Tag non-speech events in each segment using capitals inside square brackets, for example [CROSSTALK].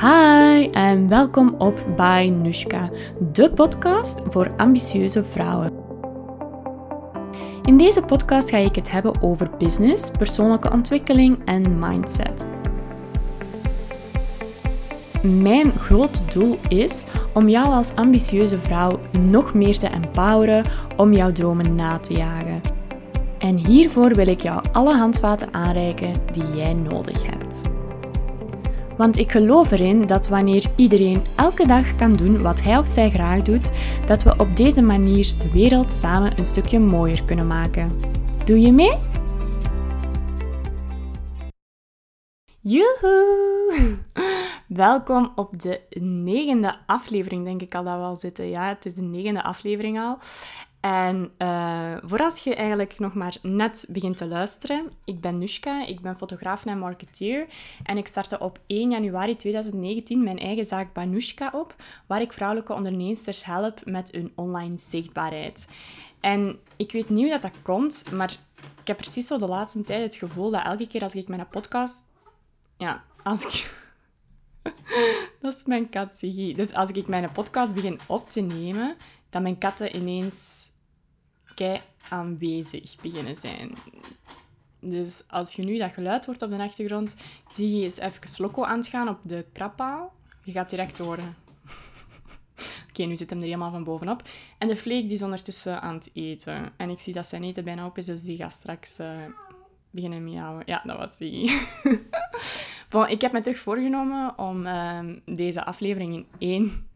Hi en welkom op By Nushka, de podcast voor ambitieuze vrouwen. In deze podcast ga ik het hebben over business, persoonlijke ontwikkeling en mindset. Mijn grote doel is om jou als ambitieuze vrouw nog meer te empoweren om jouw dromen na te jagen. En hiervoor wil ik jou alle handvaten aanreiken die jij nodig hebt. Want ik geloof erin dat wanneer iedereen elke dag kan doen wat hij of zij graag doet, dat we op deze manier de wereld samen een stukje mooier kunnen maken. Doe je mee? Joehoe! [LAUGHS] Welkom op de negende aflevering, denk ik al dat we al zitten. Ja, het is de negende aflevering al. En uh, voor als je eigenlijk nog maar net begint te luisteren, ik ben Nushka, ik ben fotograaf en marketeer en ik startte op 1 januari 2019 mijn eigen zaak Banushka op, waar ik vrouwelijke ondernemers help met hun online zichtbaarheid. En ik weet niet hoe dat, dat komt, maar ik heb precies zo de laatste tijd het gevoel dat elke keer als ik mijn podcast... Ja, als ik... [LAUGHS] dat is mijn kat, Siggy. Dus als ik mijn podcast begin op te nemen, dat mijn katten ineens kei aanwezig beginnen zijn. Dus als je nu dat geluid hoort op de achtergrond, zie je eens even loco aan het gaan op de krappaal. Je gaat direct horen. [LAUGHS] Oké, nu zit hem er helemaal van bovenop. En de Fleek die is ondertussen aan het eten. En ik zie dat zijn eten bijna op is, dus die gaat straks uh, beginnen miauwen. Ja, dat was die. [LAUGHS] bon, ik heb me terug voorgenomen om uh, deze aflevering in één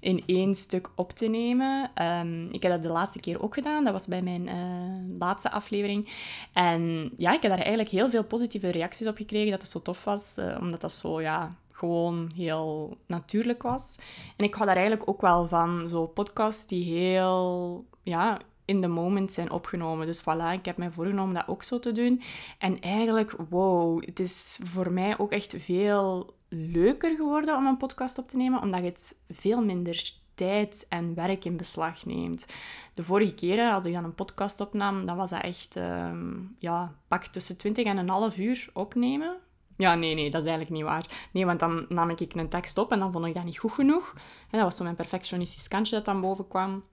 in één stuk op te nemen. Ehm, ik heb dat de laatste keer ook gedaan. Dat was bij mijn uh, laatste aflevering. En ja, ik heb daar eigenlijk heel veel positieve reacties op gekregen. Dat het zo tof was. Uh, omdat dat zo, ja, gewoon heel natuurlijk was. En ik hou daar eigenlijk ook wel van. Zo podcasts die heel, ja, in the moment zijn opgenomen. Dus voilà, ik heb mij voorgenomen dat ook zo te doen. En eigenlijk, wow, het is voor mij ook echt veel leuker geworden om een podcast op te nemen, omdat het veel minder tijd en werk in beslag neemt. De vorige keren, als ik dan een podcast opnam, dan was dat echt, uh, ja, pak tussen 20 en een half uur opnemen. Ja, nee, nee, dat is eigenlijk niet waar. Nee, want dan nam ik een tekst op en dan vond ik dat niet goed genoeg. En dat was zo mijn perfectionistisch kantje dat dan boven kwam.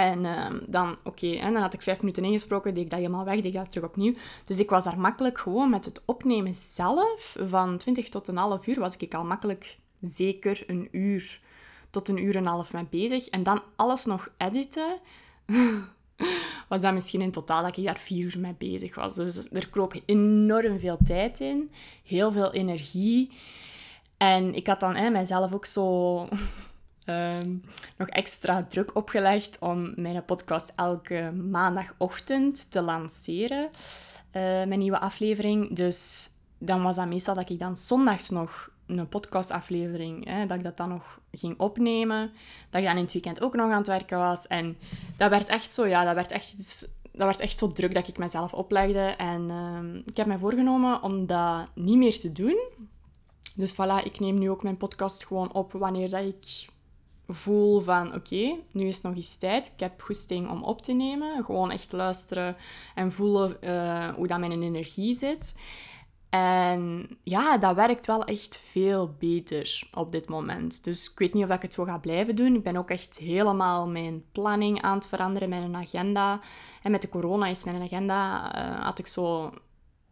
En uh, dan, oké, en dan had ik vijf minuten ingesproken, deed ik dat helemaal weg, deed ik dat terug opnieuw. Dus ik was daar makkelijk gewoon met het opnemen zelf, van 20 tot een half uur, was ik al makkelijk zeker een uur tot een uur en een half mee bezig. En dan alles nog editen, [LAUGHS] was dat misschien in totaal dat ik daar vier uur mee bezig was. Dus er kroop enorm veel tijd in, heel veel energie. En ik had dan hè, mijzelf ook zo [LAUGHS] Ehm, nog extra druk opgelegd om mijn podcast elke maandagochtend te lanceren. Uh, mijn nieuwe aflevering. Dus dan was dat meestal dat ik dan zondags nog een podcastaflevering, hè, dat ik dat dan nog ging opnemen. Dat ik dan in het weekend ook nog aan het werken was. En dat werd echt zo, ja, dat werd echt dat werd echt zo druk dat ik mezelf oplegde. En ehm, ik heb mij voorgenomen om dat niet meer te doen. Dus voilà, ik neem nu ook mijn podcast gewoon op wanneer dat ik voel van oké, nu is nog eens tijd. Ik heb goesting om op te nemen. Gewoon echt luisteren en voelen uh, hoe dat mijn energie zit. En ja, dat werkt wel echt veel beter op dit moment. Dus ik weet niet of ik het zo ga blijven doen. Ik ben ook echt helemaal mijn planning aan het veranderen, mijn agenda. En met de corona is mijn agenda, uh, had ik zo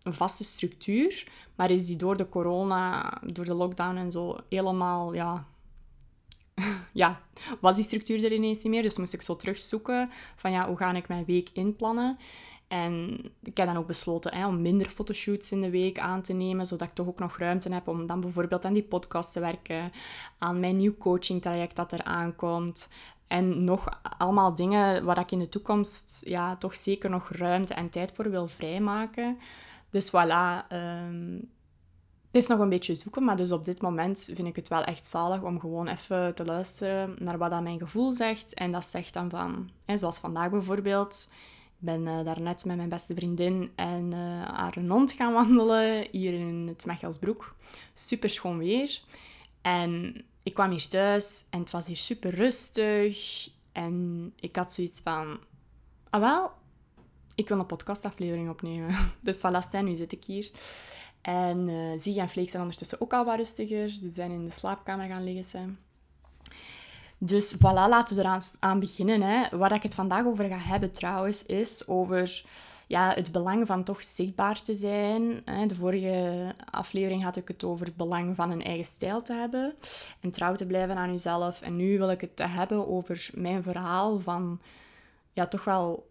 een vaste structuur. Maar is die door de corona, door de lockdown en zo, helemaal ja, [LAUGHS] ja, was die structuur er ineens niet meer. Dus moest ik zo terugzoeken van ja, hoe ga ik mijn week inplannen. En ik heb dan ook besloten hè, om minder fotoshoots in de week aan te nemen, zodat ik toch ook nog ruimte heb om dan bijvoorbeeld aan die podcast te werken, aan mijn nieuw coaching traject dat er aankomt. En nog allemaal dingen waar ik in de toekomst ja, toch zeker nog ruimte en tijd voor wil vrijmaken. Dus voilà, um, het is nog een beetje zoeken, maar dus op dit moment vind ik het wel echt zalig om gewoon even te luisteren naar wat dat mijn gevoel zegt. En dat zegt dan van, hè, zoals vandaag bijvoorbeeld. Ik ben uh, daarnet met mijn beste vriendin en uh, haar hond gaan wandelen hier in het Mechelsbroek. Super schoon weer. En ik kwam hier thuis en het was hier super rustig. En ik had zoiets van, ah wel, ik wil een podcastaflevering opnemen. [LAUGHS] Dus voilà, nu zit ik hier. En uh, en Fleek zijn ondertussen ook al wat rustiger. Ze zijn in de slaapkamer gaan liggen. Dus voilà, laten we eraan aan beginnen. Hè. Waar ik het vandaag over ga hebben trouwens, is over ja, het belang van toch zichtbaar te zijn. De vorige aflevering had ik het over het belang van een eigen stijl te hebben en trouw te blijven aan jezelf. En nu wil ik het hebben over mijn verhaal van ja, toch wel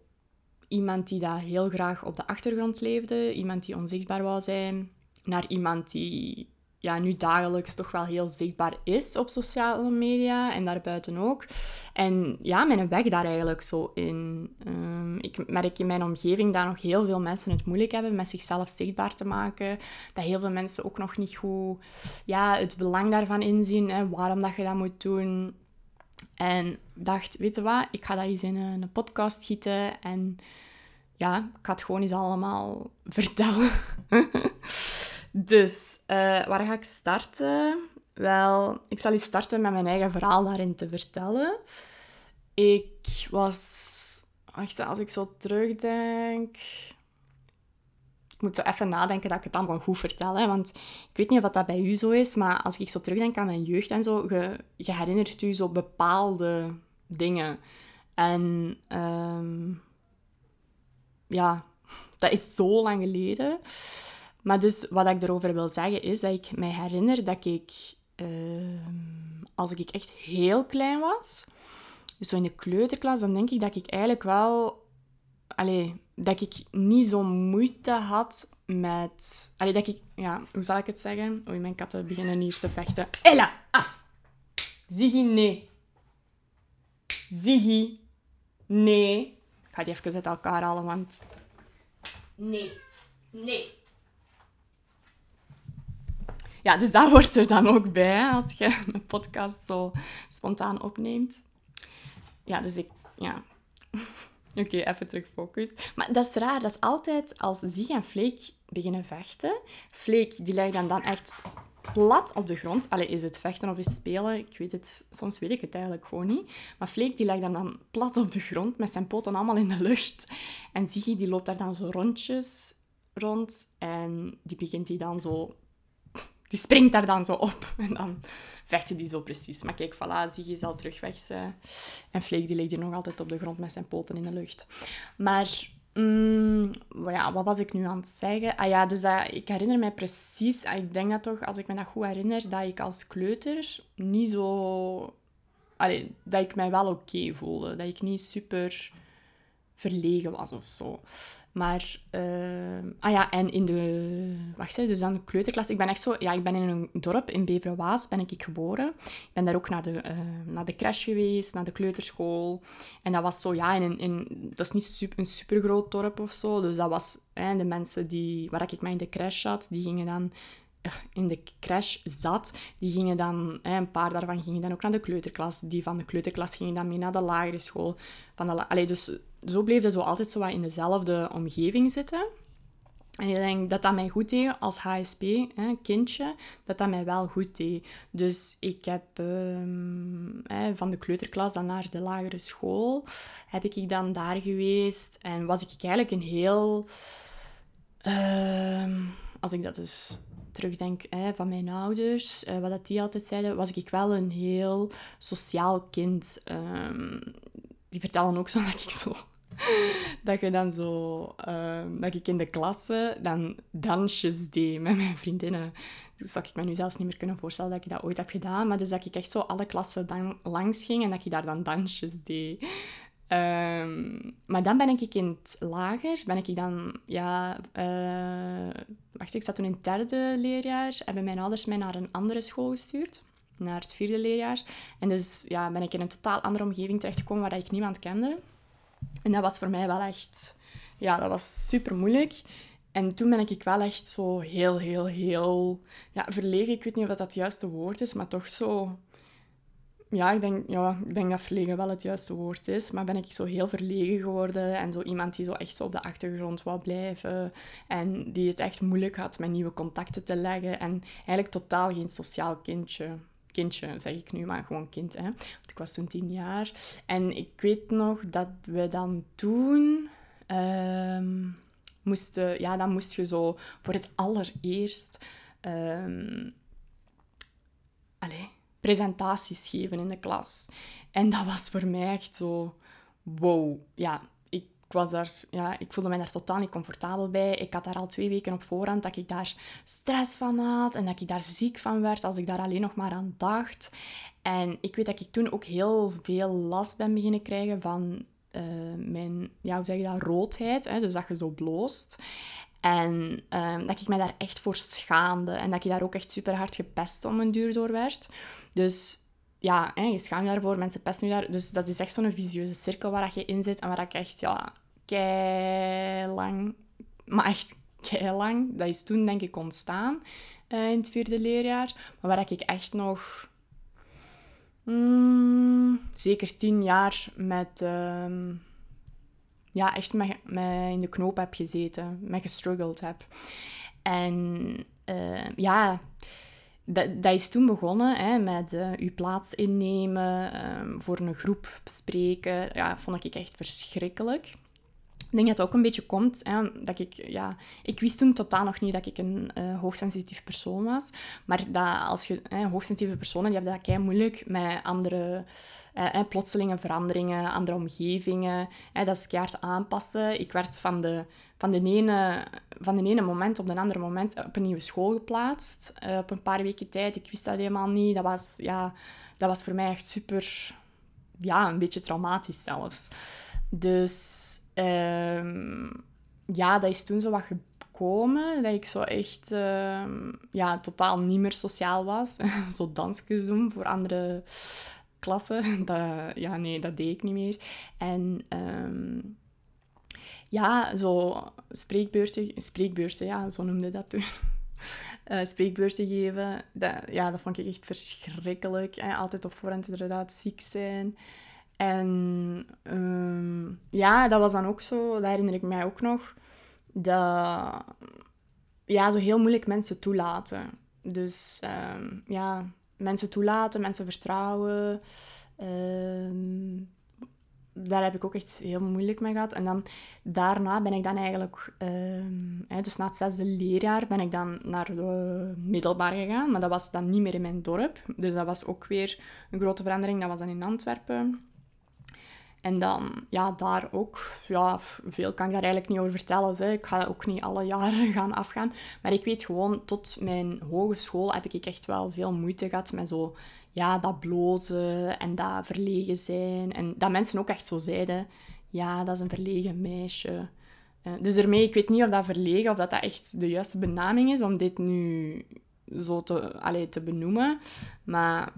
iemand die dat heel graag op de achtergrond leefde, iemand die onzichtbaar wou zijn, naar iemand die ja, nu dagelijks toch wel heel zichtbaar is op sociale media en daarbuiten ook. En ja, mijn weg daar eigenlijk zo in. Um, ik merk in mijn omgeving dat nog heel veel mensen het moeilijk hebben met zichzelf zichtbaar te maken. Dat heel veel mensen ook nog niet goed ja, het belang daarvan inzien, hè, waarom dat je dat moet doen. En dacht, weet je wat, ik ga dat eens in een podcast gieten en ja, ik ga het gewoon eens allemaal [LAUGHS] vertellen. Dus, uh, waar ga ik starten? Wel, ik zal eens starten met mijn eigen verhaal daarin te vertellen. Ik was... Wacht, als ik zo terugdenk... Ik moet zo even nadenken dat ik het allemaal goed vertel. Hè? Want ik weet niet of dat bij u zo is, maar als ik zo terugdenk aan mijn jeugd en zo, je, je herinnert u zo bepaalde dingen. En um, ja, dat is zo lang geleden. Maar dus wat ik erover wil zeggen is dat ik mij herinner dat ik, ehm, als ik echt heel klein was, dus zo in de kleuterklas, dan denk ik dat ik eigenlijk wel, allee, dat ik niet zo moeite had met, allee, dat ik, ja, hoe zal ik het zeggen? Oei, mijn katten beginnen hier te vechten. Ella, af! Ziggy, nee. Ziggy, nee. Ik ga die even uit elkaar halen, want... Nee, nee. Ja, dus dat hoort er dan ook bij als je [LAUGHS] een podcast zo spontaan opneemt. Ja, dus ik... Ja. [LAUGHS] Oké, even terug focus. Maar dat is raar. Dat is altijd als Zig en Fleek beginnen vechten. Fleek, die legt dan, dan echt plat op de grond. Allee, is het vechten of is spelen? Ik weet het, soms weet ik het eigenlijk gewoon niet. Maar Fleek die legt dan, dan plat op de grond met zijn poten allemaal in de lucht. En Ziggy die loopt daar dan zo rondjes rond. En die begint hij dan zo die springt daar dan zo op. [LAUGHS] En dan vechten die zo precies. Maar kijk, voilà, Ziggy is al terug weg. En Fleek die ligt hier nog altijd op de grond met zijn poten in de lucht. Maar mm, ja, wat was ik nu aan het zeggen? Ah ja, dus dat, ik herinner mij precies... Ah, ik denk dat toch, als ik me dat goed herinner, dat ik als kleuter niet zo... Dat ik mij wel oké voelde. Dat ik niet super verlegen was of zo. Maar, uh, ah ja, en in de, wacht hè, dus dan de kleuterklas. Ik ben echt zo, ja, ik ben in een dorp in Beverwaas, ben ik geboren. Ik ben daar ook naar de, uh, naar de crash geweest, naar de kleuterschool. En dat was zo, ja, in, in, dat is niet super, een supergroot dorp of zo. Dus dat was, hè, de mensen die, waar ik mij in de crash zat, die gingen dan eh, in de crash zat, die gingen dan, een paar daarvan gingen dan ook naar de kleuterklas. Die van de kleuterklas gingen dan mee naar de lagere school. Van de, dus zo bleef je zo altijd zo wat in dezelfde omgeving zitten. En ik denk dat dat mij goed deed als HSP, hè, kindje, dat dat mij wel goed deed. Dus ik heb ehm, van de kleuterklas dan naar de lagere school, heb ik dan daar geweest. En was ik eigenlijk een heel... Ehm, als ik dat dus terugdenk hè, van mijn ouders, uh, wat dat die altijd zeiden, was ik wel een heel sociaal kind. Um, die vertellen ook zo [LAUGHS] dat ik zo... [LAUGHS] Dat je dan zo... Ehm, dat ik in de klasse dan dansjes deed met mijn vriendinnen. Dus dat ik me nu zelfs niet meer kunnen voorstellen dat ik dat ooit heb gedaan. Maar dus dat ik echt zo alle klassen dan langs ging en dat ik daar dan dansjes deed. Ehm, maar dan ben ik in het lager, ben ik dan, ja, uh, wacht, ik zat toen in het derde leerjaar, hebben mijn ouders mij naar een andere school gestuurd naar het vierde leerjaar. En dus ja, ben ik in een totaal andere omgeving terechtgekomen waar ik niemand kende. En dat was voor mij wel echt... Ja, dat was super moeilijk. En toen ben ik wel echt zo heel, heel, heel... Ja, verlegen, ik weet niet of dat het juiste woord is, maar toch zo... Ja ik, denk, ja, ik denk dat verlegen wel het juiste woord is. Maar ben ik zo heel verlegen geworden. En zo iemand die zo echt zo op de achtergrond wou blijven. En die het echt moeilijk had met nieuwe contacten te leggen. En eigenlijk totaal geen sociaal kindje kindje, zeg ik nu, maar gewoon kind. Hè. Want ik was toen tien jaar. En ik weet nog dat we dan toen... Um, moest, ja, dan moest je zo voor het allereerst um, allez, presentaties geven in de klas. En dat was voor mij echt zo, wow, ja, ik, was daar, ja, ik voelde me daar totaal niet comfortabel bij. Ik had daar al twee weken op voorhand dat ik daar stress van had en dat ik daar ziek van werd als ik daar alleen nog maar aan dacht. En ik weet dat ik toen ook heel veel last ben beginnen krijgen van uh, mijn, ja, hoe zeg je dat, roodheid. Hè? Dus dat je zo bloost. En uh, dat ik mij daar echt voor schaamde. En dat ik daar ook echt super hard gepest om een duur door werd. Dus ja, je schaamt je daarvoor, mensen pesten je daar. Dus dat is echt zo'n visieuze cirkel waar je in zit en waar ik echt, ja, kei lang, maar echt kei lang, dat is toen denk ik ontstaan uh, in het vierde leerjaar, maar waar ik echt nog mm, zeker tien jaar met, uh, ja, echt met, in de knoop heb gezeten, met gestruggeld heb. En uh, ja dat, dat is toen begonnen hè, met uh, uw plaats innemen, um, voor een groep bespreken. Ja, vond ik echt verschrikkelijk. Ik denk dat het ook een beetje komt hè, dat ik, ja, ik wist toen totaal nog niet dat ik een uh, hoogsensitief persoon was. Maar dat als je, hè, hoogsensitieve personen, die hebben dat kei moeilijk met andere uh, plotselinge veranderingen, andere omgevingen. Hè, dat is keihard aanpassen. Ik werd van de, van, de ene, van de ene moment op de andere moment op een nieuwe school geplaatst. Uh, op een paar weken tijd. Ik wist dat helemaal niet. Dat was, ja, dat was voor mij echt super... Ja, een beetje traumatisch zelfs. Dus ehm, ja, dat is toen zo wat gekomen. Dat ik zo echt ehm, ja, totaal niet meer sociaal was. [LAUGHS] zo dansjes doen voor andere klassen. [LAUGHS] Dat, ja, nee, dat deed ik niet meer. En um, ja, zo spreekbeurten, spreekbeurten, ja, zo noemde dat toen. Uh, [LAUGHS] spreekbeurten geven, dat, ja, dat vond ik echt verschrikkelijk. Hè. Altijd op voorhand inderdaad ziek zijn. En um, ja, dat was dan ook zo, dat herinner ik mij ook nog, dat ja, zo heel moeilijk mensen toelaten. Dus um, ja, mensen toelaten, mensen vertrouwen. Um, daar heb ik ook echt heel moeilijk mee gehad. En dan daarna ben ik dan eigenlijk, uh, dus na het zesde leerjaar, ben ik dan naar de middelbaar gegaan. Maar dat was dan niet meer in mijn dorp. Dus dat was ook weer een grote verandering. Dat was dan in Antwerpen. En dan, ja, daar ook, ja, veel kan ik daar eigenlijk niet over vertellen. Hè. Ik ga ook niet alle jaren [LAUGHS] gaan afgaan. Maar ik weet gewoon, tot mijn hogeschool heb ik echt wel veel moeite gehad met zo, ja, dat blozen en dat verlegen zijn. En dat mensen ook echt zo zeiden, ja, dat is een verlegen meisje. Uh, dus ermee, ik weet niet of dat verlegen, of dat dat echt de juiste benaming is om dit nu zo te, allee, te benoemen. Maar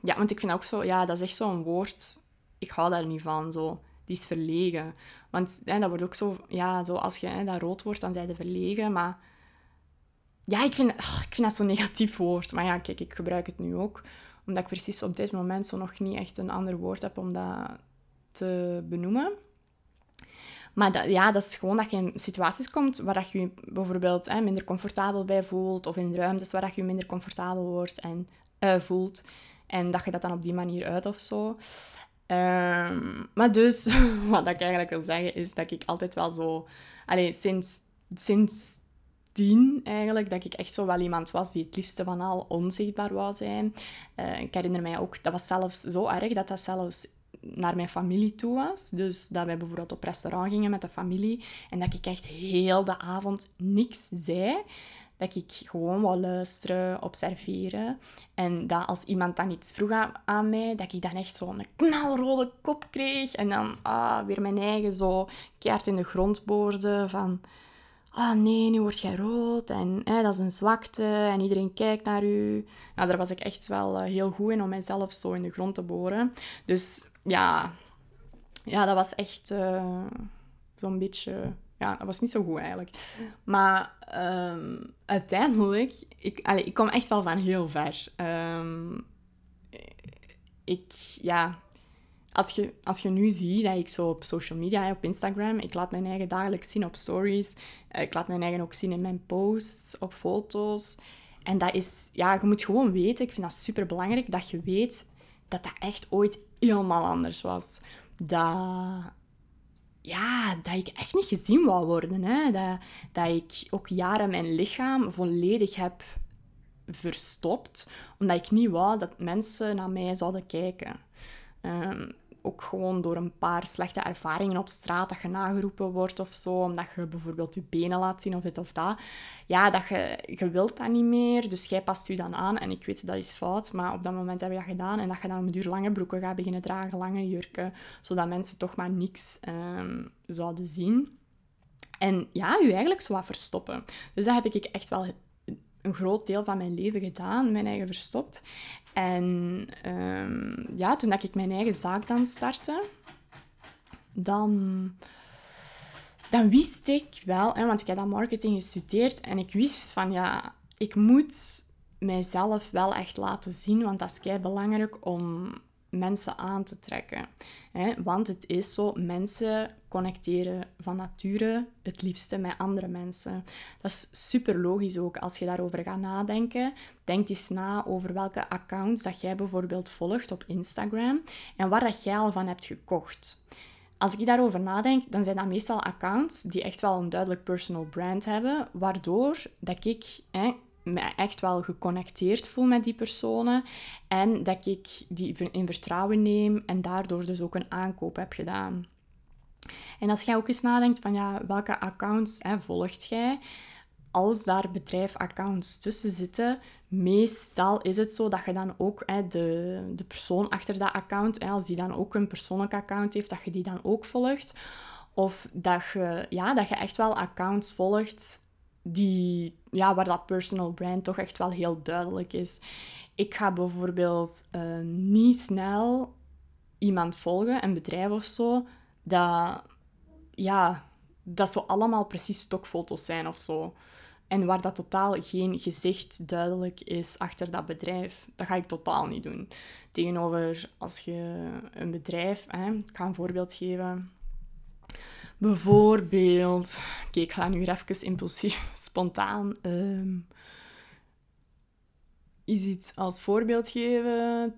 ja, want ik vind ook zo, ja, dat is echt zo'n woord ik hou daar niet van, zo. Die is verlegen. Want hè, dat wordt ook zo, ja, zo als je hè, dat rood wordt, dan zijn ze verlegen. Maar ja, ik vind, ik vind dat zo'n negatief woord. Maar ja, kijk, ik gebruik het nu ook. Omdat ik precies op dit moment zo nog niet echt een ander woord heb om dat te benoemen. Maar ja, dat is gewoon dat je in situaties komt waar dat je je bijvoorbeeld hè, minder comfortabel bij voelt. Of in ruimtes waar dat je minder comfortabel wordt en uh, voelt. En dat je dat dan op die manier uit of zo. Um, maar dus, [LAUGHS] wat ik eigenlijk wil zeggen, is dat ik altijd wel zo... Allez, sinds, sinds tien eigenlijk, dat ik echt zo wel iemand was die het liefste van al onzichtbaar wou zijn. Uh, ik herinner mij ook, dat was zelfs zo erg dat dat zelfs naar mijn familie toe was. Dus dat wij bijvoorbeeld op restaurant gingen met de familie en dat ik echt heel de avond niks zei dat ik gewoon wou luisteren, observeren. En dat als iemand dan iets vroeg aan, mij, dat ik dan echt zo'n knalrode kop kreeg. En dan ah, weer mijn eigen zo keert in de grond boorde van... Ah nee, nu word jij rood en hè, dat is een zwakte en iedereen kijkt naar u. Nou, daar was ik echt wel uh, heel goed in om mijzelf zo in de grond te boren. Dus ja, ja dat was echt uh, zo'n beetje ja, dat was niet zo goed eigenlijk. Maar um, uiteindelijk, ik, ik kom echt wel van heel ver. Um, ik, ja, als je, als je nu ziet dat ik zo op social media, op Instagram, ik laat mijn eigen dagelijks zien op stories. Eh, ik laat mijn eigen ook zien in mijn posts, op foto's. En dat is, ja, je moet gewoon weten, ik vind dat super belangrijk, dat je weet dat dat echt ooit helemaal anders was. Dat ja, dat ik echt niet gezien wou worden. Hè? Dat, dat ik ook jaren mijn lichaam volledig heb verstopt, omdat ik niet wou dat mensen naar mij zouden kijken. Um, ook gewoon door een paar slechte ervaringen op straat, dat je nageroepen wordt of zo, omdat je bijvoorbeeld je benen laat zien of dit of dat. Ja, dat je, je wilt dat niet meer, dus jij past je dan aan. En ik weet, dat is fout, maar op dat moment heb je dat gedaan. En dat je dan een duur lange broeken gaat beginnen dragen, lange jurken, zodat mensen toch maar niks um, zouden zien. En ja, je eigenlijk zo wat verstoppen. Dus dat heb ik echt wel een groot deel van mijn leven gedaan, mijn eigen verstopt. En um, ja, toen dat ik mijn eigen zaak dan startte, dan, dan wist ik wel, hè, want ik heb dan marketing gestudeerd en ik wist van ja, ik moet mijzelf wel echt laten zien, want dat is kei belangrijk om mensen aan te trekken. Hè? Want het is zo, mensen connecteren van nature het liefste met andere mensen. Dat is super logisch ook als je daarover gaat nadenken. Denk eens na over welke accounts dat jij bijvoorbeeld volgt op Instagram en waar dat jij al van hebt gekocht. Als ik daarover nadenk, dan zijn dat meestal accounts die echt wel een duidelijk personal brand hebben, waardoor dat ik me echt wel geconnecteerd voel met die personen en dat ik die in vertrouwen neem en daardoor dus ook een aankoop heb gedaan. En als jij ook eens nadenkt van ja, welke accounts hè, volgt jij, als daar bedrijfaccounts tussen zitten, meestal is het zo dat je dan ook hè, de, de persoon achter dat account, hè, als die dan ook een persoonlijk account heeft, dat je die dan ook volgt. Of dat je, ja, dat je echt wel accounts volgt die, ja, waar dat personal brand toch echt wel heel duidelijk is. Ik ga bijvoorbeeld uh, niet snel iemand volgen, een bedrijf of zo, dat, ja, dat zo allemaal precies stokfoto's zijn of zo. En waar dat totaal geen gezicht duidelijk is achter dat bedrijf. Dat ga ik totaal niet doen. Tegenover als je een bedrijf... Hè, ik ga een voorbeeld geven. Bijvoorbeeld... Oké, ik ga nu even impulsief, [LAUGHS] spontaan... Um, iets als voorbeeld geven.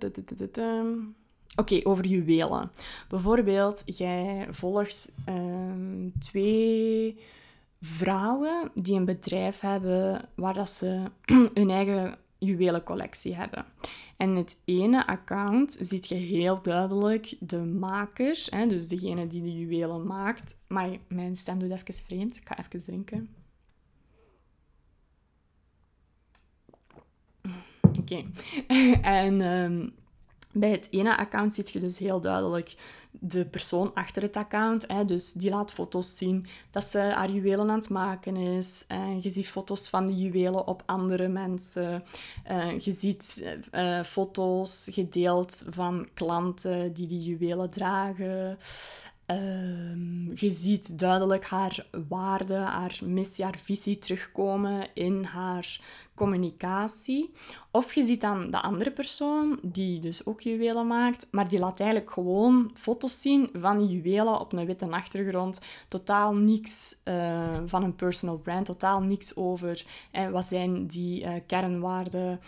Oké, over juwelen. Bijvoorbeeld, jij volgt um, twee vrouwen die een bedrijf hebben waar dat ze [CLEARS THROAT] hun eigen juwelencollectie hebben. En het ene account ziet je heel duidelijk de maker, hè, dus degene die de juwelen maakt. Maar mijn stem doet even vreemd. Ik ga even drinken. Oké. [LAUGHS] en um, bij het ene account ziet je dus heel duidelijk de persoon achter het account. Hè, dus die laat foto's zien dat ze haar juwelen aan het maken is. je ziet foto's van die juwelen op andere mensen. Uh, je ziet uh, foto's gedeeld van klanten die die juwelen dragen. Ehm, je ziet duidelijk haar waarde, haar missie, haar visie terugkomen in haar communicatie. Of je ziet dan de andere persoon, die dus ook juwelen maakt, maar die laat eigenlijk gewoon foto's zien van juwelen op een witte achtergrond. Totaal niks uh, van een personal brand, totaal niks over eh, wat zijn die uh, kernwaarden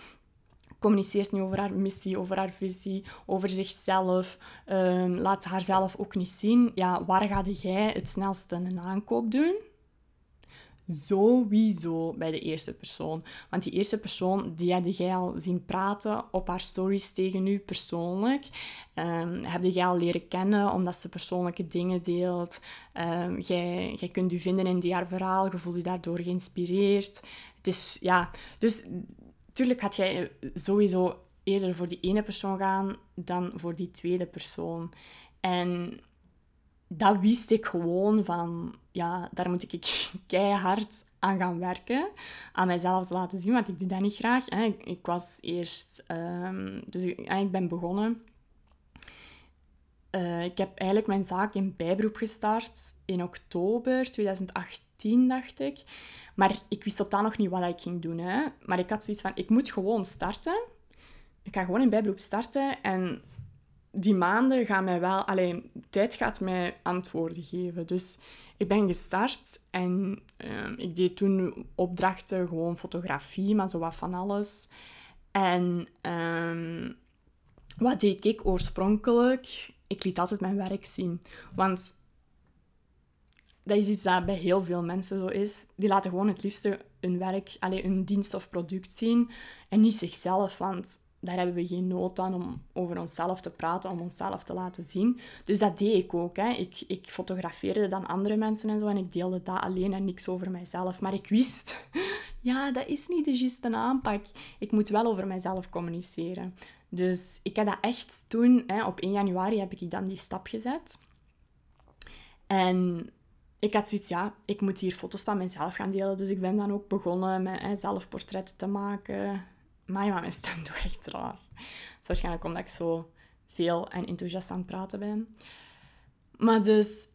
communiceert niet over haar missie, over haar visie, over zichzelf. Um, laat haarzelf ook niet zien. Ja, waar ga jij het snelste een aankoop doen? Sowieso bij de eerste persoon. Want die eerste persoon, die heb jij al zien praten op haar stories tegen u persoonlijk. Um, heb jij al leren kennen omdat ze persoonlijke dingen deelt. Um, jij, jij kunt u vinden in die haar verhaal. Je voelt je daardoor geïnspireerd. Het is, ja... Dus tuurlijk had jij sowieso eerder voor die ene persoon gaan dan voor die tweede persoon. En dat wist ik gewoon van, ja, daar moet ik [LAUGHS] keihard aan gaan werken. Aan mijzelf te laten zien, want ik doe dat niet graag. Hè. Ik, was eerst, um, dus ik, ik ben begonnen. Uh, ik heb eigenlijk mijn zaak in bijberoep gestart in oktober 2018, dacht ik. Maar ik wist totaal nog niet wat ik ging doen. Hè. Maar ik had zoiets van, ik moet gewoon starten. Ik ga gewoon in bijberoep starten en die maanden gaan mij wel... Alleen, tijd gaat mij antwoorden geven. Dus ik ben gestart en uh, ik deed toen opdrachten, gewoon fotografie, maar zo wat van alles. En uh, wat deed ik oorspronkelijk? Ik liet altijd mijn werk zien. Want dat is iets dat bij heel veel mensen zo is. Die laten gewoon het liefste hun werk, alleen hun dienst of product zien en niet zichzelf, want daar hebben we geen nood aan om over onszelf te praten, om onszelf te laten zien. Dus dat deed ik ook. Hè. Ik, ik fotografeerde dan andere mensen en zo en ik deelde dat alleen en niks over mijzelf. Maar ik wist, [LAUGHS] ja, dat is niet de juiste aanpak. Ik moet wel over mijzelf communiceren. Dus ik heb dat echt toen, hè, op 1 januari heb ik dan die stap gezet. En ik had zoiets, ja, ik moet hier foto's van mezelf gaan delen. Dus ik ben dan ook begonnen met zelfportretten te maken. Maar ja, mijn stem [LAUGHS] doet echt raar. Dat is waarschijnlijk omdat ik zo veel en enthousiast aan het praten ben. Maar dus,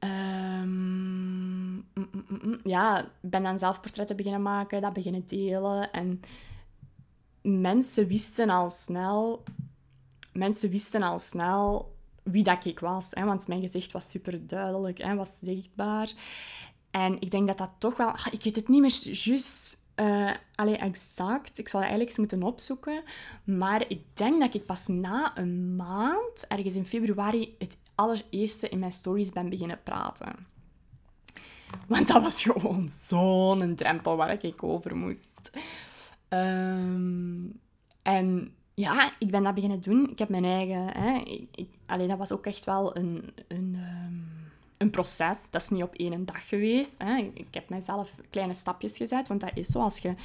um, ja, ben dan zelfportretten beginnen maken, dat beginnen delen. En mensen wisten al snel, mensen wisten al snel wie dat ik was. Hè, want mijn gezicht was super duidelijk, hè, was zichtbaar. En ik denk dat dat toch wel... Ah, ik weet het niet meer juist uh, allee, exact. Ik zal eigenlijk eens moeten opzoeken. Maar ik denk dat ik pas na een maand, ergens in februari, het allereerste in mijn stories ben beginnen praten. Want dat was gewoon zo'n drempel waar ik over moest. Ehm, en ja, ik ben dat beginnen doen. Ik heb mijn eigen... Hè, ik, dat was ook echt wel een... een um, een proces. Dat is niet op één dag geweest. Hè. Ik heb mijzelf kleine stapjes gezet, want dat is zo. Als je,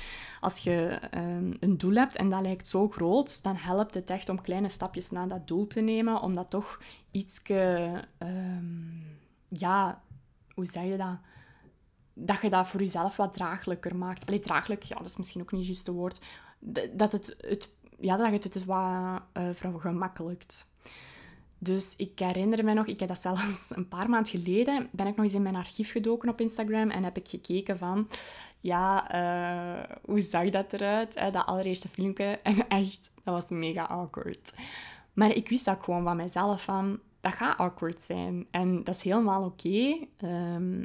als je ehm, een doel hebt en dat lijkt zo groot, dan helpt het echt om kleine stapjes naar dat doel te nemen, om dat toch iets... Um, ja, hoe zeg je dat? Dat je dat voor jezelf wat draaglijker maakt. Allee, draaglijk, ja, dat is misschien ook niet het juiste woord. Dat het, het, ja, dat het het wat uh, vergemakkelijkt. Dus ik herinner me nog, ik heb dat zelfs [LAUGHS] een paar maanden geleden, ben ik nog eens in mijn archief gedoken op Instagram en heb ik gekeken van, ja, uh, hoe zag dat eruit? Hè, dat allereerste filmpje. [LAUGHS] En echt, dat was mega awkward. Maar ik wist ook gewoon van mezelf van, dat gaat awkward zijn. En dat is helemaal oké. Ehm,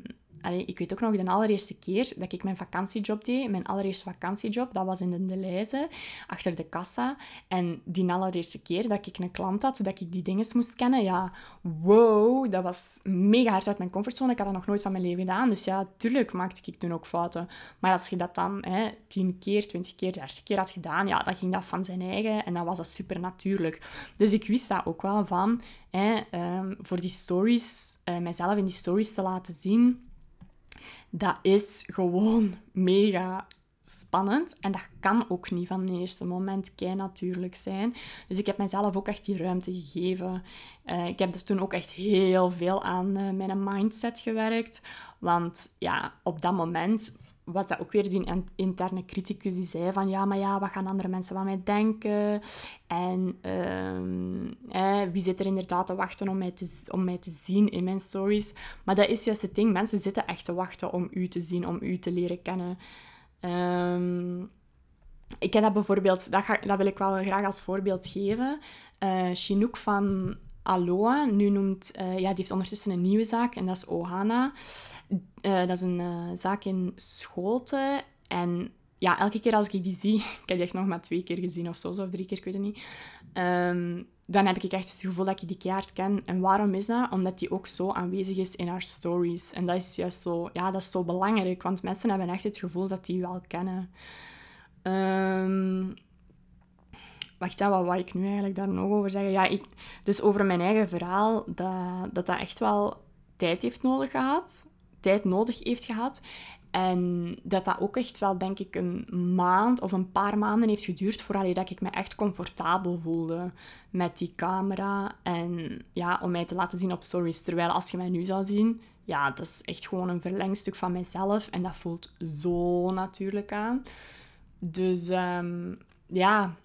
Ik weet ook nog de allereerste keer dat ik mijn vakantiejob deed. Mijn allereerste vakantiejob, dat was in de Deleuze, achter de kassa. En die allereerste keer dat ik een klant had, dat ik die dingen moest kennen, ja, wow, dat was mega hard uit mijn comfortzone. Ik had dat nog nooit van mijn leven gedaan. Dus ja, tuurlijk maakte ik toen ook fouten. Maar als je dat dan hè, tien keer, twintig keer, dertig keer had gedaan, ja, dan ging dat van zijn eigen en dan was dat super natuurlijk. Dus ik wist dat ook wel van, hè, um, voor die stories, uh, mijzelf in die stories te laten zien dat is gewoon mega spannend. En dat kan ook niet van het eerste moment kei natuurlijk zijn. Dus ik heb mezelf ook echt die ruimte gegeven. Uh, ik heb dus toen ook echt heel veel aan uh, mijn mindset gewerkt. Want ja, op dat moment was dat ook weer die interne criticus die zei van ja, maar ja, wat gaan andere mensen van mij denken? En uh, wie zit er inderdaad te wachten om mij te, om mij te zien in mijn stories? Maar dat is juist het ding, mensen zitten echt te wachten om u te zien, om u te leren kennen. Um, ik heb dat bijvoorbeeld, dat, ga, dat wil ik wel graag als voorbeeld geven. Uh, Chinook van Aloha, nu noemt, uh, ja, die heeft ondertussen een nieuwe zaak en dat is Ohana. Uh, dat is een uh, zaak in Schoten. En ja, elke keer als ik die zie, [LAUGHS] ik heb die echt nog maar twee keer gezien of zo, of drie keer, ik weet het niet. Um, dan heb ik echt het gevoel dat ik die keihard ken. En waarom is dat? Omdat die ook zo aanwezig is in haar stories. En dat is juist zo, ja, dat is zo belangrijk, want mensen hebben echt het gevoel dat die wel kennen. Um, wacht, wat ik nu eigenlijk daar nog over zeggen? Ja, ik, dus over mijn eigen verhaal, dat, dat echt wel tijd heeft nodig gehad. Tijd nodig heeft gehad. En dat dat ook echt wel, denk ik, een maand of een paar maanden heeft geduurd voordat dat ik me echt comfortabel voelde met die camera. En ja, om mij te laten zien op stories. Terwijl als je mij nu zou zien, ja, dat is echt gewoon een verlengstuk van mijzelf. En dat voelt zo natuurlijk aan. Dus um, ja,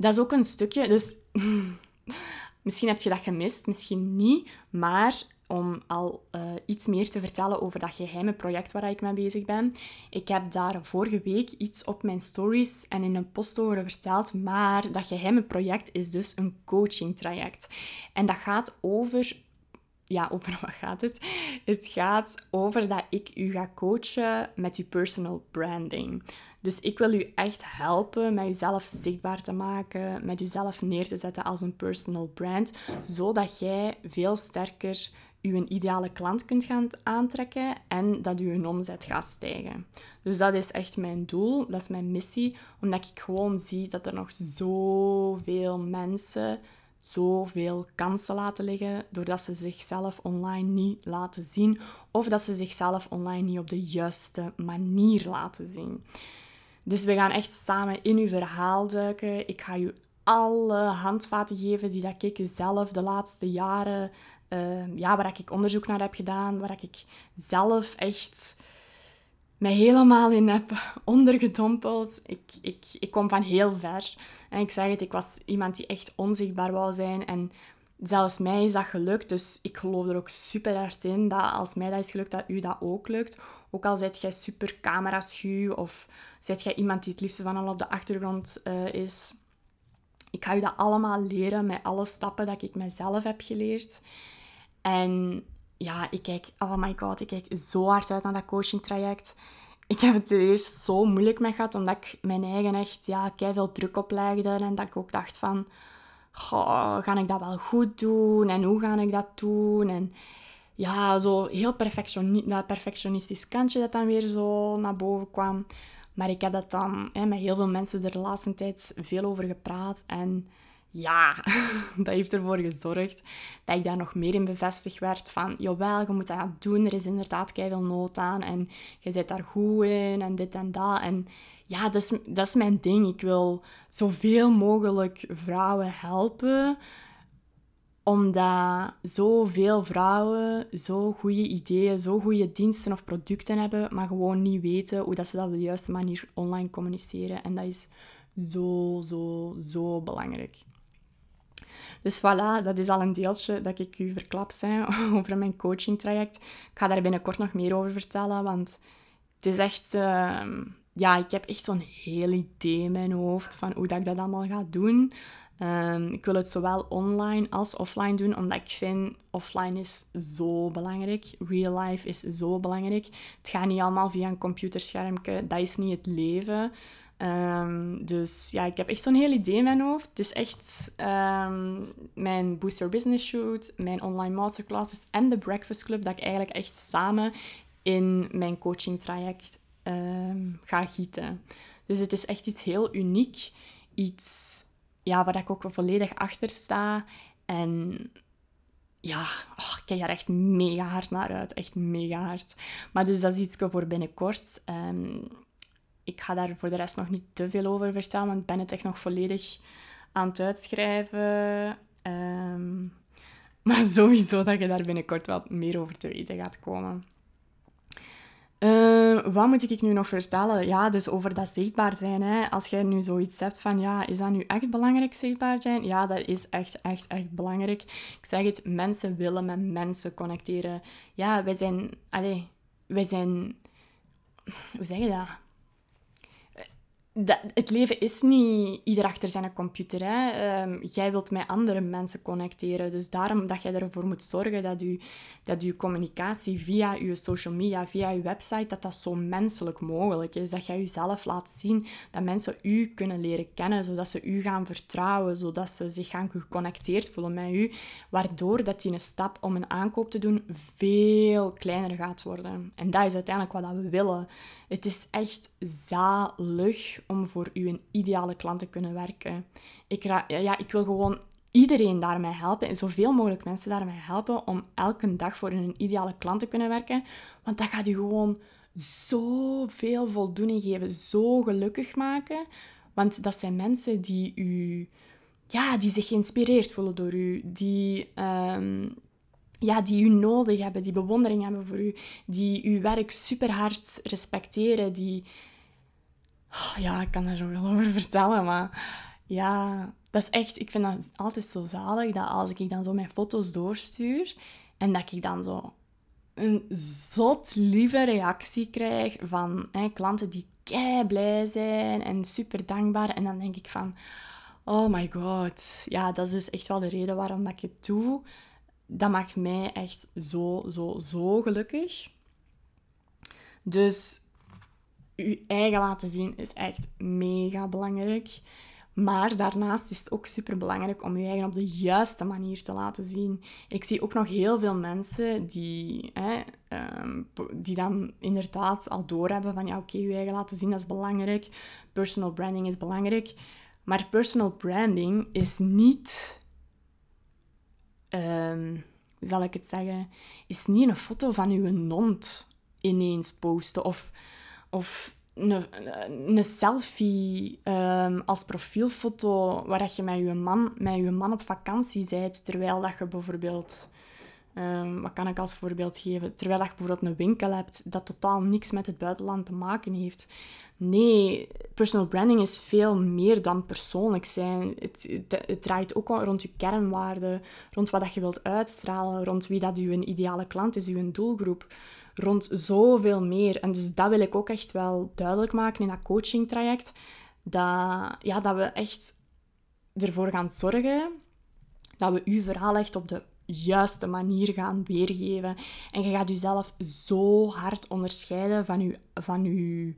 dat is ook een stukje. Dus [LAUGHS] misschien heb je dat gemist, misschien niet. Maar om al uh, iets meer te vertellen over dat geheime project waar ik mee bezig ben. Ik heb daar vorige week iets op mijn stories en in een post over verteld. Maar dat geheime project is dus een coaching traject. En dat gaat over ja, [LAUGHS] over wat gaat het? Het gaat over dat ik u ga coachen met uw personal branding. Dus ik wil u echt helpen met jezelf zichtbaar te maken, met jezelf neer te zetten als een personal brand, zodat jij veel sterker een ideale klant kunt gaan aantrekken en dat je omzet gaat stijgen. Dus dat is echt mijn doel, dat is mijn missie, omdat ik gewoon zie dat er nog zoveel mensen zoveel kansen laten liggen doordat ze zichzelf online niet laten zien of dat ze zichzelf online niet op de juiste manier laten zien. Dus we gaan echt samen in uw verhaal duiken. Ik ga u alle handvaten geven die dat ik zelf de laatste jaren, uh, ja, waar ik onderzoek naar heb gedaan, waar ik zelf echt mij helemaal in heb ondergedompeld. Ik, ik, ik kom van heel ver. En ik zeg het, ik was iemand die echt onzichtbaar wou zijn. En zelfs mij is dat gelukt. Dus ik geloof er ook super hard in dat als mij dat is gelukt, dat u dat ook lukt. Ook al zijt jij super cameraschuw of zijt jij iemand die het liefste van al op de achtergrond uh, is. Ik ga u dat allemaal leren met alle stappen dat ik mezelf heb geleerd. En ja, ik kijk, oh my god, ik kijk zo hard uit naar dat coaching traject. Ik heb het er eerst zo moeilijk mee gehad, omdat ik mijn eigen echt, ja, veel druk oplegde. En dat ik ook dacht van, ga ik dat wel goed doen? En hoe ga ik dat doen? En ja, zo heel perfectioni dat perfectionistisch kantje dat dan weer zo naar boven kwam. Maar ik heb dat dan hè, met heel veel mensen de laatste tijd veel over gepraat. En ja, [LAUGHS] dat heeft ervoor gezorgd dat ik daar nog meer in bevestigd werd van, jawel, je moet dat doen, er is inderdaad veel nood aan en je zit daar goed in en dit en dat. En ja, dat is, dat is mijn ding. Ik wil zoveel mogelijk vrouwen helpen, omdat zoveel vrouwen zo goede ideeën, zo goede diensten of producten hebben, maar gewoon niet weten hoe dat ze dat op de juiste manier online communiceren. En dat is zo, zo, zo belangrijk. Dus voilà, dat is al een deeltje dat ik u verklap zijn [LAUGHS] over mijn coaching traject. Ik ga daar binnenkort nog meer over vertellen, want het is echt... Ehm, ja, ik heb echt zo'n heel idee in mijn hoofd van hoe dat ik dat allemaal ga doen. Um, ik wil het zowel online als offline doen, omdat ik vind offline is zo belangrijk. Real life is zo belangrijk. Het gaat niet allemaal via een computerschermpje. Dat is niet het leven. Um, dus ja, ik heb echt zo'n heel idee in mijn hoofd. Het is echt um, mijn Booster Business Shoot, mijn online masterclasses en de Breakfast Club dat ik eigenlijk echt samen in mijn coaching traject um, ga gieten. Dus het is echt iets heel uniek. Iets ja, waar ik ook volledig achter sta. En ja, oh, ik kijk daar echt mega hard naar uit. Echt mega hard. Maar dus dat is iets voor binnenkort. Ik ga daar voor de rest nog niet te veel over vertellen, want ik ben het echt nog volledig aan het uitschrijven. Ehm, [LAUGHS] maar sowieso dat je daar binnenkort wat meer over te weten gaat komen. Uh, wat moet ik nu nog vertellen? Ja, dus over dat zichtbaar zijn. Hè. Als jij nu zoiets hebt van, ja, is dat nu echt belangrijk zichtbaar zijn? Ja, dat is echt, echt, echt belangrijk. Ik zeg het, mensen willen met mensen connecteren. Ja, wij zijn, allez, wij zijn, hoe zeg je dat? Dat, het leven is niet ieder achter zijn computer. Hè. Ehm, jij wilt met andere mensen connecteren. Dus daarom dat jij ervoor moet zorgen dat je, dat je communicatie via je social media, via je website, dat dat zo menselijk mogelijk is. Dat jij jezelf laat zien, dat mensen u kunnen leren kennen, zodat ze u gaan vertrouwen, zodat ze zich gaan geconnecteerd voelen met u, waardoor dat die een stap om een aankoop te doen veel kleiner gaat worden. En dat is uiteindelijk wat we willen. Het is echt zalig om voor u een ideale klant te kunnen werken. Ik, ja, ik wil gewoon iedereen daarmee helpen en zoveel mogelijk mensen daarmee helpen om elke dag voor een ideale klant te kunnen werken. Want dat gaat u gewoon zoveel voldoening geven, zo gelukkig maken. Want dat zijn mensen die u, ja, die zich geïnspireerd voelen door u, die ehm, ja, die u nodig hebben, die bewondering hebben voor u, die uw werk super hard respecteren, die... Oh, ja, ik kan daar zoveel over vertellen, maar ja, dat is echt... Ik vind dat altijd zo zalig, dat als ik dan zo mijn foto's doorstuur en dat ik dan zo een zot lieve reactie krijg van hè, klanten die kei blij zijn en super dankbaar. En dan denk ik van, oh my god, ja, dat is dus echt wel de reden waarom dat ik het doe dat maakt mij echt zo, zo, zo gelukkig. Dus je eigen laten zien is echt mega belangrijk. Maar daarnaast is het ook super belangrijk om je eigen op de juiste manier te laten zien. Ik zie ook nog heel veel mensen die, hè, ehm, die dan inderdaad al doorhebben van ja, oké, je eigen laten zien, is belangrijk. Personal branding is belangrijk. Maar personal branding is niet, hoe zal ik het zeggen, is niet een foto van uw nond ineens posten of, of een, een selfie um, als profielfoto waar je met je, man, met je man op vakantie bent, terwijl dat je bijvoorbeeld... Um, wat kan ik als voorbeeld geven? Terwijl dat je bijvoorbeeld een winkel hebt dat totaal niks met het buitenland te maken heeft. Nee, personal branding is veel meer dan persoonlijk zijn. Het, het, draait ook rond je kernwaarden, rond wat dat je wilt uitstralen, rond wie dat je ideale klant is, je doelgroep rond zoveel meer. En dus dat wil ik ook echt wel duidelijk maken in dat coaching-traject. Dat, ja, dat we echt ervoor gaan zorgen dat we uw verhaal echt op de juiste manier gaan weergeven. En je gaat jezelf zo hard onderscheiden van je, van uw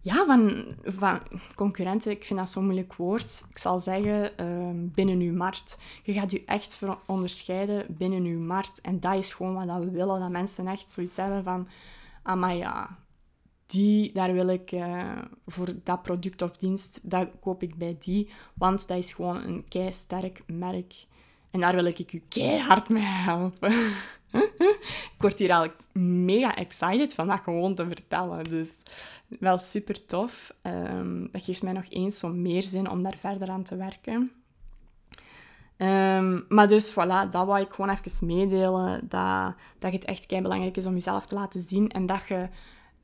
ja, van, van concurrenten, ik vind dat zo'n moeilijk woord. Ik zal zeggen, uh, binnen uw markt. Je gaat je echt onderscheiden binnen uw markt. En dat is gewoon wat we willen. Dat mensen echt zoiets hebben van... Ah, ja, die, daar wil ik uh, voor dat product of dienst, dat koop ik bij die. Want dat is gewoon een kei sterk merk. En daar wil ik u keihard mee helpen. [LAUGHS] [LAUGHS] ik word hier al mega excited van dat gewoon te vertellen. Dus wel super tof. Um, dat geeft mij nog eens zo meer zin om daar verder aan te werken. Um, maar dus voilà, dat wou ik gewoon even meedelen. Dat, dat het echt kei belangrijk is om jezelf te laten zien. En dat je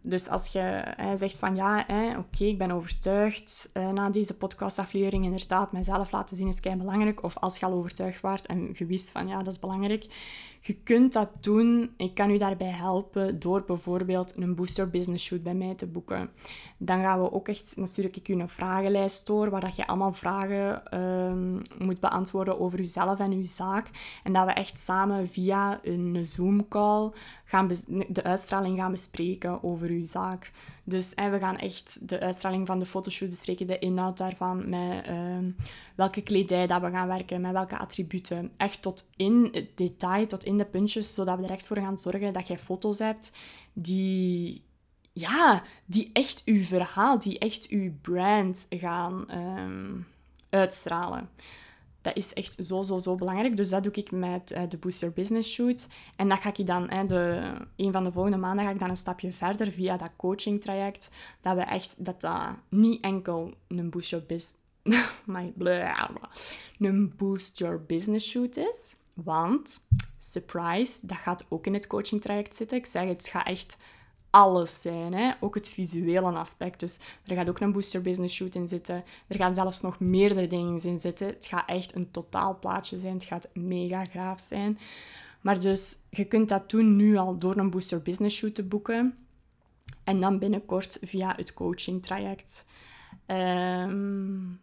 dus als je hè, zegt van ja, oké, ik ben overtuigd uh, na deze podcastaflevering, inderdaad, mijzelf laten zien is kei belangrijk. Of als je al overtuigd waart en je wist van ja, dat is belangrijk. Je kunt dat doen. Ik kan u daarbij helpen door bijvoorbeeld een booster business shoot bij mij te boeken. Dan gaan we ook echt, natuurlijk ik u een vragenlijst door, waar dat je allemaal vragen um, moet beantwoorden over uzelf en uw zaak. En dat we echt samen via een Zoom call gaan de uitstraling gaan bespreken over uw zaak. Dus en we gaan echt de uitstraling van de fotoshoot bespreken, de inhoud daarvan, met uh, welke kledij dat we gaan werken, met welke attributen. Echt tot in het detail, tot in de puntjes, zodat we er echt voor gaan zorgen dat jij foto's hebt die, ja, die echt uw verhaal, die echt uw brand gaan um, uitstralen. Dat is echt zo, zo, zo belangrijk. Dus dat doe ik met uh, de Booster Business Shoot. En dat ga ik dan, hè, de, een van de volgende maanden ga ik dan een stapje verder via dat coaching traject. Dat we echt, dat dat niet enkel een Boost Your Business... een Boost Your Business Shoot is. Want, surprise, dat gaat ook in het coaching traject zitten. Ik zeg, het gaat echt alles zijn. Hè? Ook het visuele aspect. Dus er gaat ook een booster business shoot in zitten. Er gaan zelfs nog meerdere dingen in zitten. Het gaat echt een totaalplaatje zijn. Het gaat mega graaf zijn. Maar dus, je kunt dat doen nu al door een booster business shoot te boeken. En dan binnenkort via het coaching traject. Um,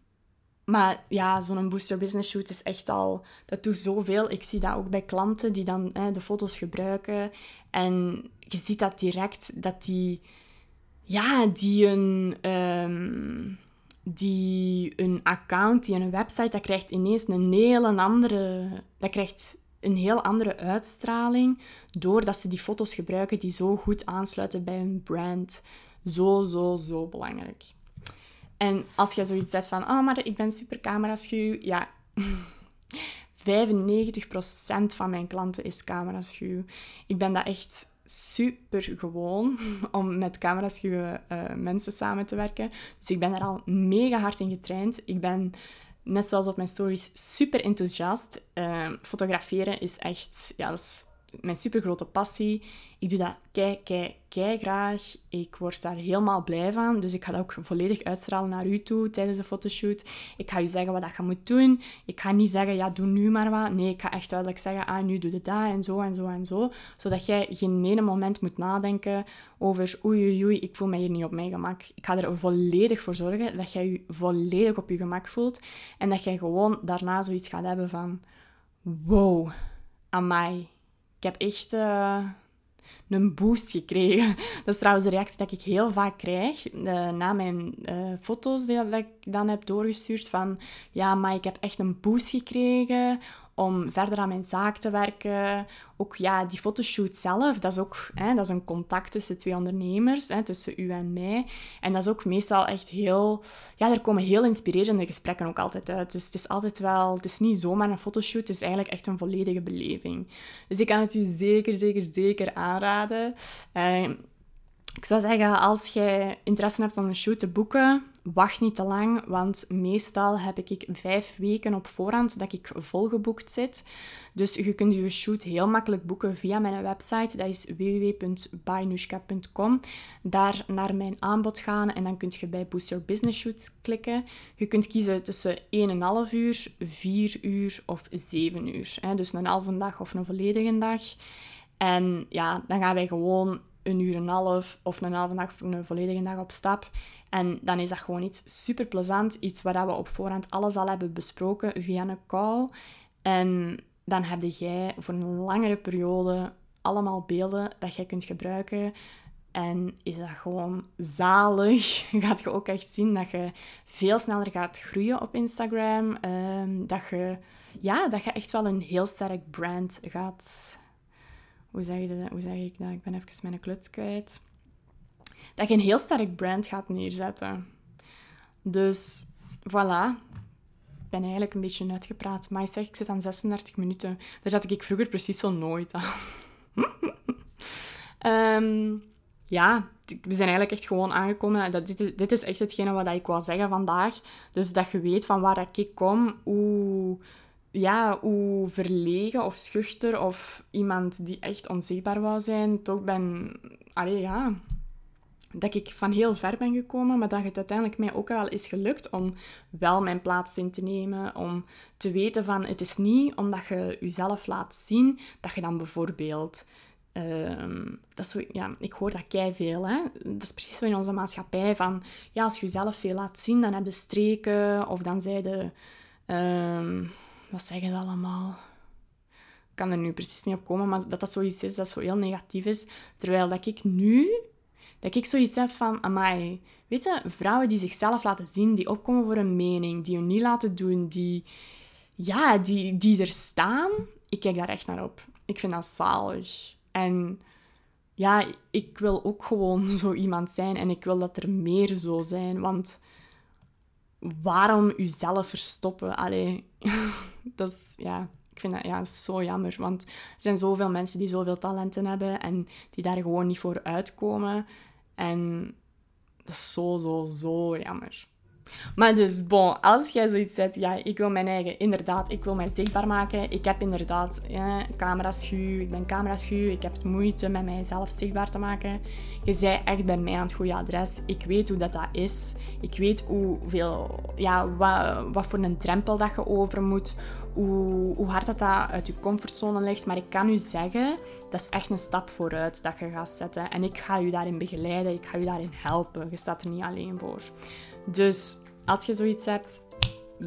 maar ja, zo'n booster business shoot is echt al... Dat doet zoveel. Ik zie dat ook bij klanten die dan hè, de foto's gebruiken. En je ziet dat direct, dat die... Ja, die een... Ehm, die een account, die een website, dat krijgt ineens een hele andere... Dat krijgt een heel andere uitstraling doordat ze die foto's gebruiken die zo goed aansluiten bij hun brand. Zo, zo, zo belangrijk. En als je zoiets hebt van, oh, maar ik ben super cameraschuw. Ja, [LAUGHS] 95% van mijn klanten is cameraschuw. Ik ben dat echt super gewoon [LAUGHS] om met cameraschuwe uh, mensen samen te werken. Dus ik ben daar al mega hard in getraind. Ik ben, net zoals op mijn stories, super enthousiast. Uh, fotograferen is echt, ja, dat is mijn super grote passie. Ik doe dat kei, kei, kei graag. Ik word daar helemaal blij van. Dus ik ga dat ook volledig uitstralen naar u toe tijdens de fotoshoot. Ik ga u zeggen wat dat je moet doen. Ik ga niet zeggen, ja, doe nu maar wat. Nee, ik ga echt duidelijk zeggen, ah, nu doe je dat en zo en zo en zo. Zodat jij geen ene moment moet nadenken over, oei, oei, oei, ik voel mij hier niet op mijn gemak. Ik ga er volledig voor zorgen dat jij je volledig op je gemak voelt. En dat jij gewoon daarna zoiets gaat hebben van, wow, amai ik heb echt... Uh, een boost gekregen. [LAUGHS] Dat is trouwens de reactie dat ik heel vaak krijg uh, na mijn uh, foto's die, dat ik dan heb doorgestuurd van ja, maar ik heb echt een boost gekregen om verder aan mijn zaak te werken. Ook ja, die fotoshoot zelf, dat is ook hè, dat is een contact tussen twee ondernemers, hè, tussen u en mij. En dat is ook meestal echt heel... Ja, er komen heel inspirerende gesprekken ook altijd uit. Dus het is altijd wel... Het is niet zomaar een fotoshoot, het is eigenlijk echt een volledige beleving. Dus ik kan het u zeker, zeker, zeker aanraden. Uh, ik zou zeggen, als jij interesse hebt om een shoot te boeken, wacht niet te lang, want meestal heb ik vijf weken op voorhand dat ik volgeboekt zit. Dus je kunt je shoot heel makkelijk boeken via mijn website. Dat is www.bainushka.com. Daar naar mijn aanbod gaan en dan kun je bij Boost Your Business Shoots klikken. Je kunt kiezen tussen 1,5 uur, 4 uur of 7 uur. Dus een halve dag of een volledige dag. En ja, dan gaan wij gewoon een uur en een half of een halve dag of een volledige dag op stap. En dan is dat gewoon iets super plezant, iets waar we op voorhand alles al hebben besproken via een call. En dan heb jij voor een langere periode allemaal beelden dat jij kunt gebruiken. En is dat gewoon zalig. [LAUGHS] Gaat je ook echt zien dat je veel sneller gaat groeien op Instagram. Ehm, dat, je, ja, dat je echt wel een heel sterk brand gaat hoe zeg, je hoe zeg ik dat? Ik ben even mijn kluts kwijt. Dat je een heel sterk brand gaat neerzetten. Dus voilà. Ik ben eigenlijk een beetje uitgepraat. Maar ik zeg, ik zit aan 36 minuten. Daar zat ik vroeger precies zo nooit aan. um, [LAUGHS] ja, we zijn eigenlijk echt gewoon aangekomen. Dat dit, dit is echt hetgene wat ik wil zeggen vandaag. Dus dat je weet van waar ik kom, hoe ja, hoe verlegen of schuchter of iemand die echt onzichtbaar wou zijn, toch ben... Allee, ja... Dat ik van heel ver ben gekomen, maar dat het uiteindelijk mij ook wel is gelukt om wel mijn plaats in te nemen. Om te weten van, het is niet omdat je jezelf laat zien, dat je dan bijvoorbeeld... Uh, dat zo, ja, ik hoor dat kei veel. Hè? Dat is precies zo in onze maatschappij. Van, ja, als je jezelf veel laat zien, dan heb je streken. Of dan zij de... wat zeggen ze allemaal? Ik kan er nu precies niet op komen, maar dat dat zoiets is dat zo heel negatief is. Terwijl dat ik nu, dat ik zoiets heb van, amai, weet je, vrouwen die zichzelf laten zien, die opkomen voor een mening, die hun niet laten doen, die, ja, die, die er staan, ik kijk daar echt naar op. Ik vind dat zalig. En ja, ik wil ook gewoon [LAUGHS] zo iemand zijn en ik wil dat er meer zo zijn, want waarom jezelf verstoppen? Allee, [LAUGHS] dat is, ja, ik vind dat ja, zo jammer. Want er zijn zoveel mensen die zoveel talenten hebben en die daar gewoon niet voor uitkomen. En dat is zo, zo, zo jammer. Maar dus, bon, als jij zoiets zegt, ja, ik wil mijn eigen, inderdaad, ik wil mij zichtbaar maken. Ik heb inderdaad ja, camera-schuw, ik ben camera-schuw, ik heb moeite met mijzelf zichtbaar te maken. Je zei echt bij mij aan het goede adres. Ik weet hoe dat, dat is. Ik weet hoeveel, ja, wat, wat voor een drempel dat je over moet. Hoe, hoe hard dat, dat uit je comfortzone ligt. Maar ik kan u zeggen, dat is echt een stap vooruit dat je gaat zetten. En ik ga u daarin begeleiden, ik ga u daarin helpen. Je staat er niet alleen voor. Dus als je zoiets hebt,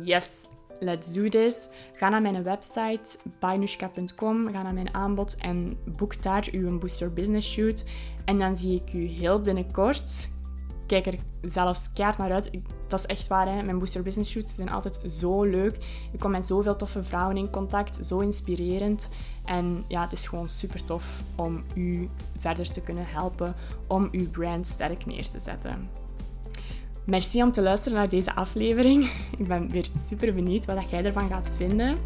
yes, let's do this. Ga naar mijn website, bainushka.com, ga naar mijn aanbod en boek daar uw Booster Business Shoot. En dan zie ik u heel binnenkort. Kijk er zelfs keihard naar uit. Dat is echt waar, hè? mijn Booster Business Shoots zijn altijd zo leuk. Ik kom met zoveel toffe vrouwen in contact, zo inspirerend. En ja, het is gewoon super tof om u verder te kunnen helpen om uw brand sterk neer te zetten. Merci om te luisteren naar deze aflevering. [LAUGHS] Ik ben weer super benieuwd wat jij ervan gaat vinden.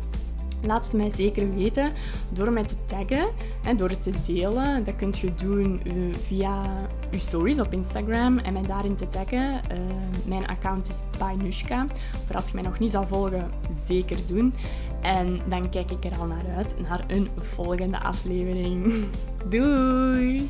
Laat het mij zeker weten door mij te taggen en door het te delen. Dat kunt je doen eh, via je stories op Instagram en mij daarin te taggen. Uh, mijn account is Nushka. Voor als je mij nog niet zal volgen, zeker doen. En dan kijk ik er al naar uit naar een volgende aflevering. [LAUGHS] Doei!